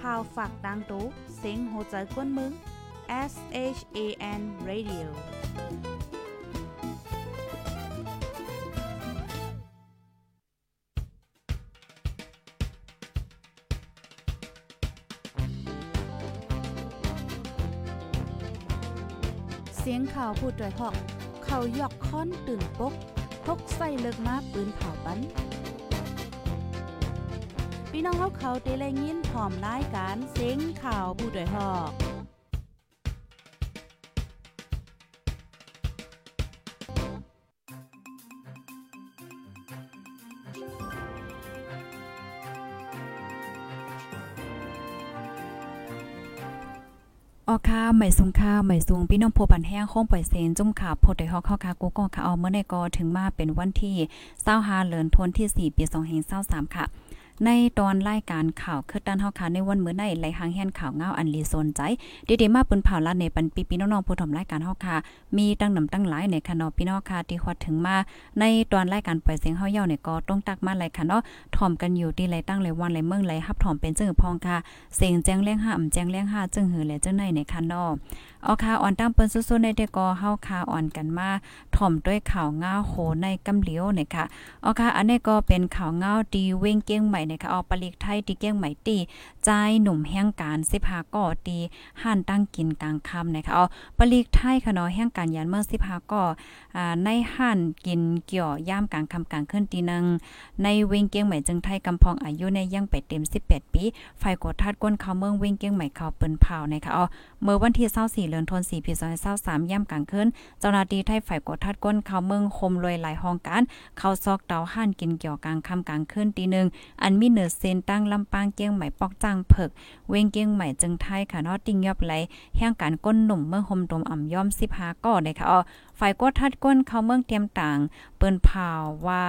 พาวฝากดังตู้เซ็งโหใจกวนมึง S H A N Radio เสียงข่าวพูดด้วยหอก เขายอกค้อนตื่นปกพกใส่เลิกมาปืนเผาปัน พี่น้องเขาเขาเตะแลยินพร้อมรายการเสียงข่าวผู้ด้วยหอกออค่าใหม่สูงค่าใหม่สูงพี่น้องโพบันแห้งโค้งปล่อยเซนจุ่มขาโพดไดฮอกเข้าคากูก็ค่ะเอาเมื่อในก็ถึงมาเป็นวันที่25เดือนธันวาคมที่ 4 ปี2523ค่ะ ในตอนรายการข่าวคือด้านเฮาค่ะในวันมื้อในไหลหางแห่นข่าวเงาอันลีสนใจดีๆมาปืนเผาละในปันปีพี่น้องๆผู้ถมรายการเฮาค่ะมีตั้งนำตั้งหลายในคณะพี่น้องค่ะที่ฮอดถึงมาในตอนรายการปล่อยเสียงเฮาเย้าเนี่ยก็ต้องตักมาหลายค่ะเนาะถ่อมกันอยู่ที่ไหลตั้งไหลวันไหลเมืองไหลฮับถ่อมเป็นจึงพองค่ะเสียงแจ้งแรงห้าอำแจ้งแรงห้าจึงหือและจึงในในคันเนาะเอาข่าอ่อนตั้งเปิ้นสู้ๆในเดก็เฮาข่าวอ่อนกันมาถ่อมด้วยข่าวเงาโหในกำเหลียวเนี่ยค่ะเอาค่ะอันนี้ก็เป็นข่าวเงาดีเว้งเก้งใหม่นี่ยค่ะเอาปลีกไทยที่เก้งใหมตีใจหนุ่มแห่งการ15ก่อตีห่านตั้งกินกลางค่ำนะคะเอาปลีกไทยค่ะเนาะแห่งการยันเมื่อ15ก่ออ่าในห่านกินเกี่ยวย่ามกลางค่ำกลางขึ้นตีนึงในเวงเก้งใหมจึงไทยกำพองอายุในยังไปเต็ม 18 ปีไฟกดทัดก้นเขาเมืองเวงเก้งใหมเขาเปิ้นเผานะคะเอา เมื่อวันที่24เดือนธันวาคมปี2023ย่ำกลางคืนเจ้าหน้าที่ไทยฝ่ายกดทัดก้นเขาเมืองคมรวยหลายห้องการ เข้าซอกเตาห่านกินเกี่ยวกลางค่ำกลางคืนตีหนึ่งอันมีเนื้อเซนตั้งลำปางเกี้ยงใหม่ปอกจังเผิก เวงเกี้ยงใหม่จึงไทยค่ะนาติงยอบไหลแห่งการก้นหนุ่มเมืองห่มตมอ่ำย่อม15ก่อได้ค่ะอ๋อฝ่ายกดทัดก้นเขาเมืองเตรียมต่าง เปิ้นเผาว่า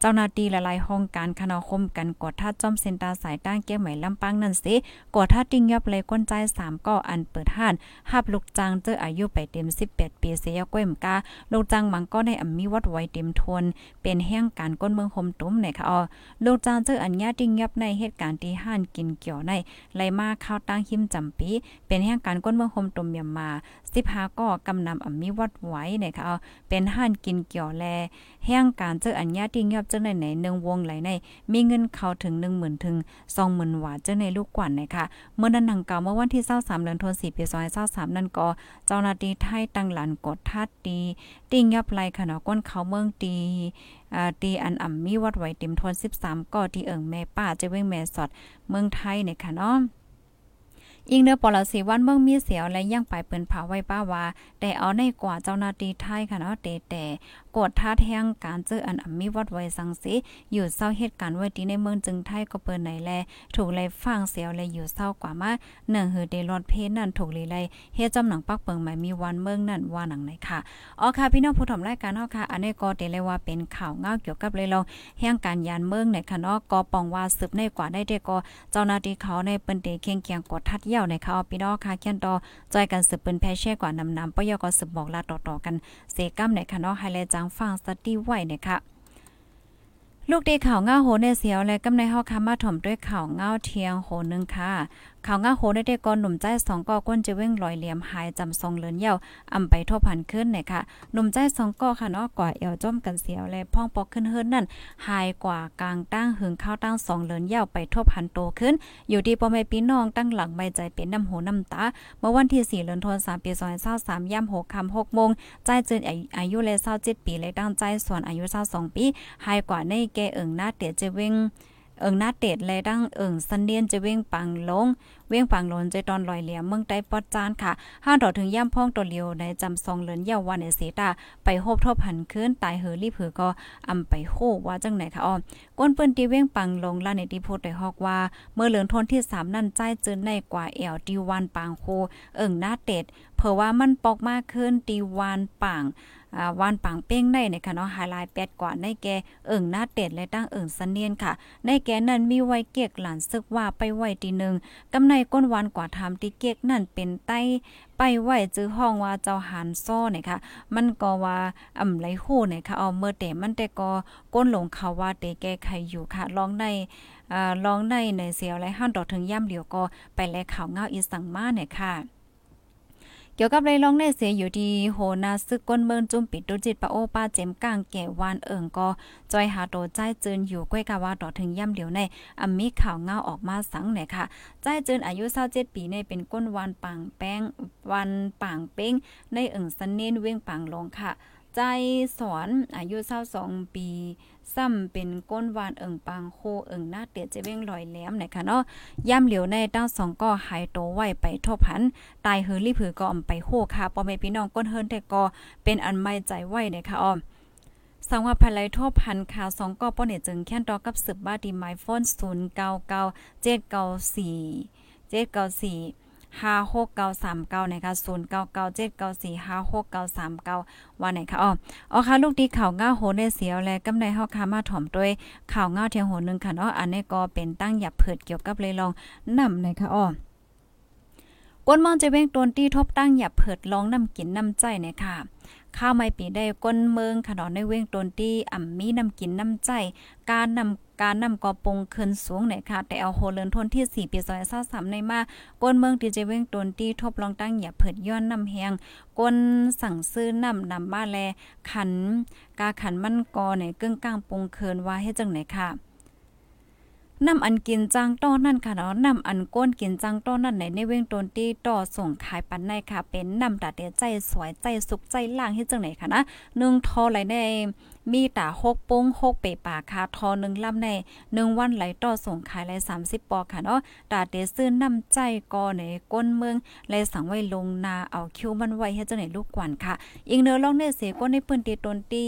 เจ้าหน้าที่หลายๆห้องการคณะคมกันกดทัดจอมเซ็นตาสายตั้งเกี้ยงใหม่ลำปางนั่นสิกดทัดติงยับเลยก้นใจ3ก็อันเปิดห้านหับลูกจังเจออายุไปเต็ม 18 ปีเสียก้วยมกาลูกจังมังก็ได้อำมีวัดไว้เต็มทน เป็นแห่งการก้นเมืองหมตุ้มเนี่ยค่ะอ๋อลูกจังเจออันญาติงยับในเหตุการณ์ที่ห้านกินเกี่ยวในไหลมาข้าวตั้งหิมจำปีเป็นแห่งการก้นเมืองหมตุ้มยามา15ก็กำนำอำมีวัดไว้เนี่ยค่ะอ๋อเป็นห้านกินเกี่ยวแลแห่งการเจออันญาติงยับเจอในไหนหนึ่งวงไหลใน มีเงินเข้าถึง 10,000ถึง20,000ว่าเจอในลูกกว่านะคะเมื่อนั้นหนังเก่าเมื่อวันที่23เดือนธันวาคมปี2023นั่นก็เจ้าหน้าที่ไทยตั้งหลานกดทัดตีติงยับไหลขณะก้นเขาเมืองตีอ่าตีอันอ่ำมีวัดไหวเต็มทน13ก็ที่เอิงแม่ป้าจะเว้งแม่สอดเมืองไทยเนี่ยค่ะเนาะ อิงเนื้อปลสีวันเมืองมีเสียวและย่างไปเปิ้นผาไว้ป้าว่าแต่เอาในกว่าเจ้านาที่ไทยค่ะเนาะเตแต่กดท่าแทงการเจออันอมีวัดไว้สังสีอยู่เศร้าเหตุการณ์ไว้ที่ในเมืองจึงไทยก็เปิ้นไหนแลถูกไล่ฟังเสียวและอยู่เศร้ากว่ามาเนื่งหือเดรอดเพนั่นถูกลีไล่เฮ็ดจำหนังปักเปิงหมายมีวันเมืองนั่นว่าหนังไหนค่ะอ๋อค่ะพี่น้องผู้ถมรายการเนาะค่ะ อันนี้ก็เตเลยว่าเป็นข่าวเงาเกี่ยวกับเลยลองแห่งการยานเมืองในค่ะเนาะก็ปองว่าสืบในกว่าได้เดก็เจ้าหน้าที่เขาในเปิ้นเตเคียงเคียงกดทัดยยวในเขาพี่น้องค่ะเขียนต่อจอยกันสืบเปิ้นแพเช่กว่านำนำปยก็สืบบอกลาต่อๆกันเสกัมในค่ะเนาะไฮไลท์จังฟังสตี้ไว้เนี่ยค่ะลูกดีข่าวง่าโหในเสียวและกำในห้อคามาถมด้วยข่าวง่าเทียงโหนึงค่ะ ข่าวง่าโหได้ได้ก่อนหนุ่มใจสองก่อก้นจะเว้งลอยเหลี่ยมหายจำทรงเลินเย่าอำไปทบพันขึ้นเนี่ยค่ะหนุ่มใจสองก่อค่ะเนาะก่อเอวจ้มกันเสียวและพ่องปอกขึ้นเฮิรนนั่นหายกว่ากลางตั้งหึงข้าวตั้งสองเลินเย่าไปทบพันโตขึ้น อยู่ที่พ่อแม่พี่น้องตั้งหลังใบใจเป็นน้ำหูน้ำตา เมื่อวันที่4เดือนธันวามปี2023ย่ำ6ค่ำ6โมงใจเจินอายุเลย27ปีเลยตั้งใจส่วนอายุ22ปีหายกว่าในแกเอิงหน้าเตียจะเว้ง เอิงหน้าเตดและดังเอิงสันเดียนจะเว้งปังลง เว้งปังลนใจตอนลอยเหลี่ยมเมืองใต้ปอดจานค่ะห้าดอถึงย่ำพ่องตัวเลียวในจำซองเหลินเยาวันในเสตาไปโฮบทบหันขึ้นตายเฮอรีบเหือก็อำไปโคว่าจังไหนค่ะอ้อก้นปืนตีเว้งปังลงล่าในที่พูดได้ฮอกว่า เมื่อเหลืองทนที่ 3 นั่นใจจืนในกว่าแอวตีวันปางโคเอิงหน้าเตดเพราะว่ามันปอกมากขึ้นตีวานปังอ่า วานปังเป้งในนะคะเนาะไฮไลท์แปดกว่าในแกเอิ่งหน้าเต็ดและตั้งเอิ่งสันเนียนค่ะ ในแกนั้นมีไว้เกียกหลานซึกว่าไปไว้ทีนึงกำในก้นวานกว่าทำที่เกียกนั่นเป็นใต้ไปไว้จื้อห้องว่าเจ้าหันซ้อเนี่ยค่ะ มันก็ว่าอ่ำไหลฮู้เนี่ยค่ะเอาเมื่อแต่มันแต่ก็ก้นหลงเขาว่าเตแก้ไขอยู่ค่ะลองในอ่าลองในในเสียวและห้านดอกถึงย่ำเหลียวก็ไปแลข่าวเงาอีสังมาเนี่ยค่ะ เกี่ยวกับเลยลองได้เสียอยู่ดีโหนาซึกก้นเมินจุ่มปิดดุจิตปะโอป้าเจมก้างแก่วานเอิงก็จอยหาโตใจเจินอยู่ก้วยกาว่าต่อถึงย่ำเหลียวในอมีข่าวเงาออกมาสังเนี่ยค่ะ ใจเจินอายุ27ปีในเป็นก้นวานปังแป้งวันปังเป้งในเอิงสันเน้นเว้งปังลงค่ะ ใจสอนอายุ22ปี ซ้ำเป็นก้นวานเอิงปางโคเอิงหน้าเตียเจเว้งลอยแหลมไหนคะเนาะย่ำเหลียวในตั้งสองก็หายโตไวไปทบหัน ตายเฮือรีผือก็อมไปโคค่ะปอแม่พี่น้องก้นเฮิรนแต่ก็เป็นอันไม่ใจไว้นคะอ้อมสังว่าภายไลทบพันข่าวสองก็ป้อนเนี่ยจึงแค่นตอกับสืบบ้าดีไมโฟนศูนย์เก้าเก้าเจ็ดเก้าสี่เจ็ดเก้าสี่ ห้าหกเก้าสามเก้านะคะศูนย์เก้าเก้าเจ็ดเก้าสี่ห้าหกเก้าสามเก้าว่าไหนคะอ๋ออ๋อค่ะลูกดีข่าวเงาโหได้เสียวและกำไรเฮาค่ะมาถ่อมด้วยข่าวเงาเทียงโหนึงค่ะเนาะอันนี้ก็เป็นตั้งหยับเผิดเกี่ยวกับเลยลองนำนะคะอ๋อกวนมองจะเว้งตนที่ทบตั้งหยับเผิดลองนำกินนำใจเนี่ยค่ะข้าวไม่ปีได้ก้นเมืองขนอนในเว้งตนที่อ่ำมีนำกินนำใจ การนำ การนำกอปงขึ้นสูงเนี่ยค่ะแต่เอาโหเลินทนที่4ปีซอย23ในมาก้นเมืองที่จเว้งตนที่ทบลองตั้งอย่าเผิดย้อนนำแหงก้นสั่งซื้อนำนำมาแลขันกาขันมันกอเนี่ยกึ่งกลางปงเคินว่าให้จังไหนค่ะนำอันกินจังต้อนั่นค่ะเนาะนำอันก้นกินจังต้อนั่นในในเว้งตนที่ต่อส่งขายปันในค่ะ เป็นนำตาเดียใจสวยใจสุขใจล่างเฮ็ดจังไหนค่ะนะนึ่งทอไหลใน มีตาหกปุ้งหกเปป่าคาทอหนึ่งลำในหนึ่งวันไหลต่อส่งขายไหลสามสิบปอค่ะเนาะตาเดซื้อนำใจก่อในก้นเมืองไหลสังไว้ลงนาเอาคิวมันไว้ให้เจ้าไหนลูกกวนค่ะอีกเนื้อลองเนื้อเสก้นในพื้นที่ตนตี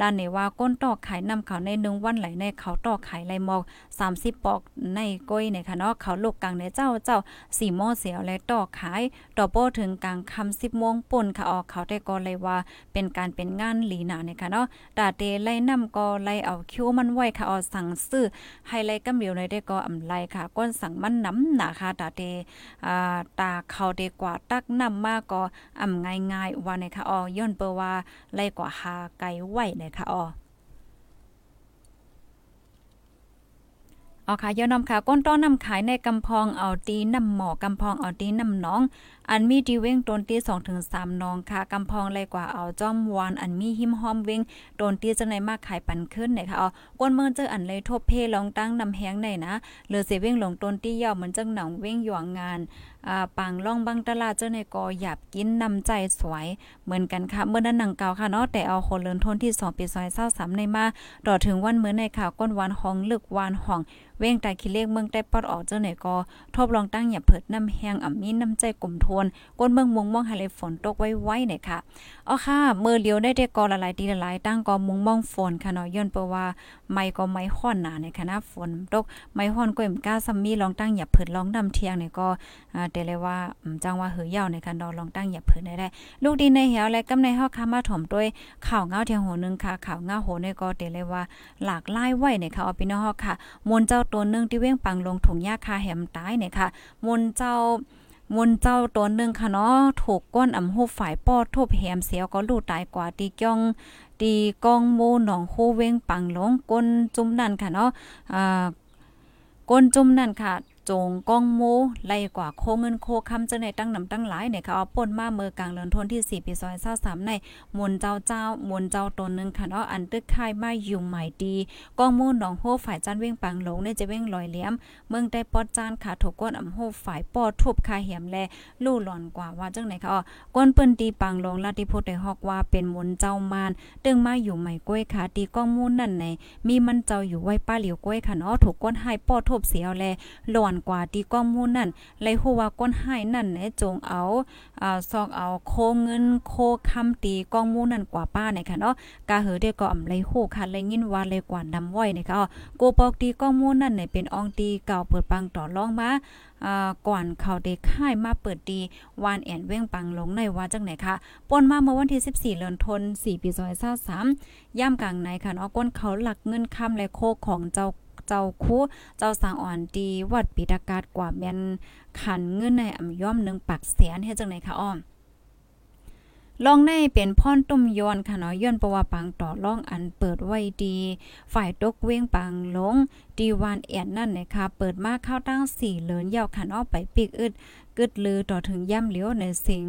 ลานเนว่าก้นต่อขายนำเขาในหนึ่งวันไหลในเขาต่อขายไหลหมอกสามสิบปอกในก้อยเนี่ยค่ะเนาะเขาลูกกลางในเจ้าเจ้าสี่หม้อเสียวและต่อขายต่อโป้ถึงกลางคำสิบโมงป่นค่ะออกเขาได้ก็เลยว่าเป็นการเป็นงานหลีหนาเนี่ยค่ะเนาะตาเตไล่นำก็ไล่เอาคิวมันไว้ค่ะเอสั่งซื้อให้ไล่กำเดียวเลยได้ก็อำไลค่ะ ก้นสั่งมันน้ำหนาค่ะตาเตอ่าตาเขาเดกว่าตักน้ำมากก็อำง่ายๆว่าในค่ะอ๋ย้อนเปว่าไล่กว่าหาไก่ไว้นะคะอ๋อเอาค่ะย้อนนำค่ะก้นต้อนนำขายในกำพองเอาตีน้ำหมอกำพองเอาตีน้ำน้อง อันมีดีเว้งตนตีสองถึงสามนองค่ะกำพองเลยกว่าเอาจ้อมวานอันมีหิมหอมเว้งตนตีจังไหนมากขายปันขึ้นเนี่ยค่ะเอาก้นเมืองเจออันเลยทบเพลองตั้งนำแห้งในนะเลือเสเว้งหลงตนตียาวเหมือนจังหนังเว้งหยวงงานอ่าปังล่องบังตลาดเจ้าในกอหยาบกินนำใจสวยเหมือนกันค่ะเมื่อนั้นหนังเก่าค่ะเนาะแต่เอาคนเลินทนที่2ปีซอย23ในมาต่อถึงวันเมื้อในข่าวก้นวันห้องลึกวานห้องเว้งตาคิเลขเมืองใต้ปอดออกเจ้าไหนก็ทบลองตั้งอย่าเผิดน้ำแห้งอ่ำมีน้ำใจกลุ่มทวนก้นเมืองมุงมองหาเลยฝนตกไว้ไว้เนี่ยค่ะอ๋อค่ะเมื่อเลียวได้ได้กอละลายตีละลายตั้งกอมุงมองฝนค่ะเนาะย้อนเปว่าไม่ก็ไม่ฮ้อนหนาในคณะฝนตกไม่ฮ้อนก็เอ็มก้าซัมมี่ลองตั้งอย่าเผิดลองดำเทียงเนี่ยก็อ่าแต่เลยว่าจังว่าหือยาวในการดอลองตั้งอย่าเผิดได้ได้ ลูกดินในเหี่ยวและกำในเฮาคามาถมด้วยข่าวเงาเทียงโหนึงค่ะข่าวเงาโหในก็แต่เลยว่าหลากหลายไว้เนี่ยค่ะอาพี่น้องค่ะมนเจ้าตัวนึงที่เว้งปังลงถุงยาคาแหมตายเนี่ยค่ะมนเจ้า มนเจ้าตัวหนึ่งค่ะเนาะถูกก้นอ่ำหูฝ่ายปอทุบแหมเสียวก็ลูกตายกว่าตีก้องตีกองโมหนองโคเว้งปังหลงก้นจุ่มนั่นค่ะเนาะอ่าก้นจุ่มนั่นค่ะ จงก้องโมไล่กว่าโคเงินโคคำจะในตั้งนำตั้งหลายเนี่ยค่ะเอาป่นมาเมือกลางเลือนทนที่4ปีซอย23ในมนเจ้าเจ้ามนเจ้าตนนึงค่ะเนาะอันตึกค่ายมาอยู่ใหม่ดีก้องโมหนองโฮฝ่ายจันเว้งปังหลงเนี่ยจะเว้งลอยเหลี่ยมเมืองได้ปอดจานค่ะถูกก้นอำโฮฝ่ายปอดทุบคาเหียมแลลู่หลอนกว่าว่าจังไหนค่ะอ๋อก้นเปิ้นตีปังลงลาติพุทธได้ฮอกว่าเป็นมนเจ้ามานตึงมาอยู่ใหม่ก้วยค่ะตีก้องมูนั่นในมีมันเจ้าอยู่ไว้ป้าเหลียวก้วยค่ะเนาะถูกก้นให้ปอดทุบเสียวแลหลอนกว่าตีก้องมูนั่นเลยฮู้ว่าก้นให้นั่นเนี่ยจงเอาอ่าซอกเอาโคเงินโคคำตีก้องมูนั่นกว่าป้าเนี่ยค่ะเนาะกาเหือเด้ก็อำเลยฮู้ค่ะเลยยินว่าเลยกว่านำไว้เนี่ยค่ะกูปอกตีก้องมูนั่นเนี่ยเป็นอองตีเก่าเปิดปังต่อรองมาก่อนเขาเด็กค่ายมาเปิดดีวานแอนเว้งปังลงในว่าจังไหนคะป่นมาเมื่อวันที่ 14เดือนธันวาคม4ปี2023ย่ำกลางในค่ะเนาะก้นเขาหลักเงินคำและโคของเจ้า เจ้าคู่เจ้าสางอ่อนดีวัดปิดากาศกว่าแม่นขันเงินในอ่ำย่อมหนึ่งปักแสนเฮ็ดจังไหนคะอ้อมลองในเป็นพ่อนตุ้มย้อนค่ะเนาะย้อนประว่าปังต่อล่องอันเปิดไว้ดี ฝ่ายตกเว้งปังลง ดีวานแอนนั่นนะคะเปิดมาเข้าตั้งสี่เหลินยาวขันออกไปปีกอึดกึดลือต่อถึงย่ำเหลียวในสิ่ง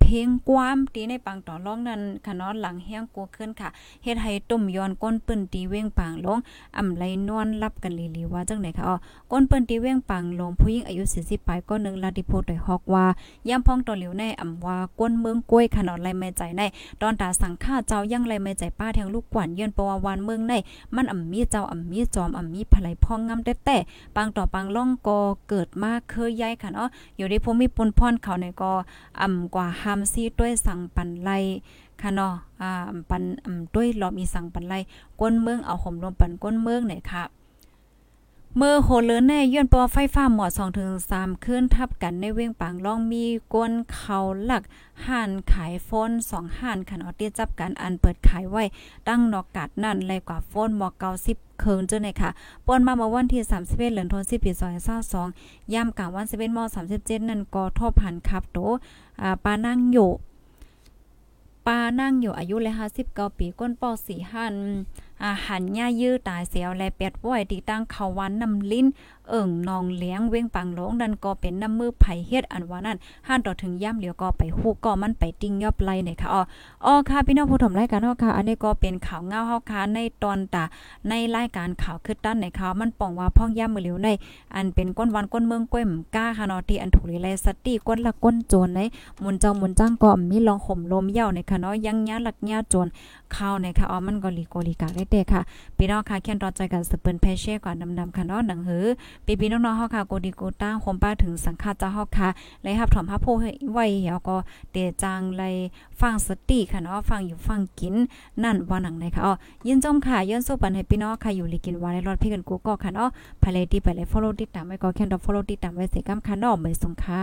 เพลงกวามตีในปังต่อร้องนั้นขนอนหลังแห้งกัวขึ้นค่ะเฮ็ดให้ตุ่มย้อนก้นปืนตีเว้งปางลงอำไลนวลรับกันลีลีว่าจังไหนคะอ๋อก้นปืนตีเว้งปางลงผู้หญิงอายุ40ปลายก็นึงลาดิโพดได้ฮอกว่าย่ำพ้องต่อเหลียวในอำว่าก้นเมืองกล้วยขนอนไรไม่ใจในตอนตาสังฆ่าเจ้ายังไรไม่ใจป้าแทงลูกกวนเยือนปวาวานเมืองในมันอำมีเจ้าอำมีจอมอำมีภลัยพ่องงำแต่แต่ปังต่อปังล่องก็เกิดมาเคยย้ายค่ะเนาะอยู่ในภูมิปนพรเขาในก็อ่ำกว่าหามซี่ด้วยสั่งปันไลค่ะเนาะอ่าปันอ่ำด้วยรอมีสั่งปันไลก้นเมืองเอาห่มลมปันก้นเมืองไหนค่ะเมื่อโหเลินแน่ย้อนปอไฟฟ้าหมอด2ถึง3ขึ้นทับกันในเว้งปางล่องมีกวนเขาหลักห่านขายโฟน2ห่านขนาดเตี้ยจับกันอันเปิดขายไว้ตั้งนอกกัดนั่นเลยกว่าโฟนหมอ90 เคิงเจ้าไหนค่ะป่นมาเมื่อวันที่31เดือนธันวาคมปี2022ย่ำกลางวัน11ม37นั่นก็ทบผ่านคับโตอ่าปานั่งอยู่ปานั่งอยู่อายุเลย59ปีก้นปอ4หัน อาหันย่ายื้อตายเสียวและเป็ดว้อยตีตั้งเขาวันนำลิ้น เอิ่งนองเลี้ยงเว้งปังหลงดันก็เป็นน้ำมือไผเฮ็ดอันว่านั้นห้านต่อถึงย่ำเหลียวก็ไปฮู้ก็มันไปติ้งยอบไล่เนี่ยค่ะอ๋ออ๋อค่ะพี่น้องผู้ชมรายการเฮาค่ะ อันนี้ก็เป็นข่าวเงาเฮาค่ะในตอนตาในรายการข่าวคือตั้นในข่าวมันป้องว่าพ่องย่ำมือเหลียวใน อันเป็นก้นวันก้นเมืองก้วยมก้าค่ะเนาะที่อันถูกลีไลสติก้นละก้นโจรในมุนเจ้ามุนจ้างก็มีลองห่มลมเหย้าในค่ะเนาะยังยะหลักยะโจรข้าวในค่ะอ๋อมันก็ลีโกลีกาได้เด้ค่ะพี่น้องค่ะแค่นรอใจกันสเปิ้นเพเช่ก่อนดำๆค่ะเนาะหนังหือปีพี่น้องๆเฮาค่ะโกดีโกต้าคมป้าถึงสังฆาเจ้าเฮาค่ะเลยรับถอมฮับโพไว้เหี่ยวก็เตจางเลฟังสติค่ะเนาะฟังอยู่ฟังกินนั่นว่าหนังไหนค่ะอ๋อยินจอมค่ะย้อนสู้ปันให้พี่น้องค่ะอยู่ลีกินวาในรอดพี่กันกูก็ค่ะเนาะภายเลยดีไปเลย follow ติดตามไว้ก็แค่นดอ follow ติดตามไว้เสกำค่ะเนาะไม่สงค่ะ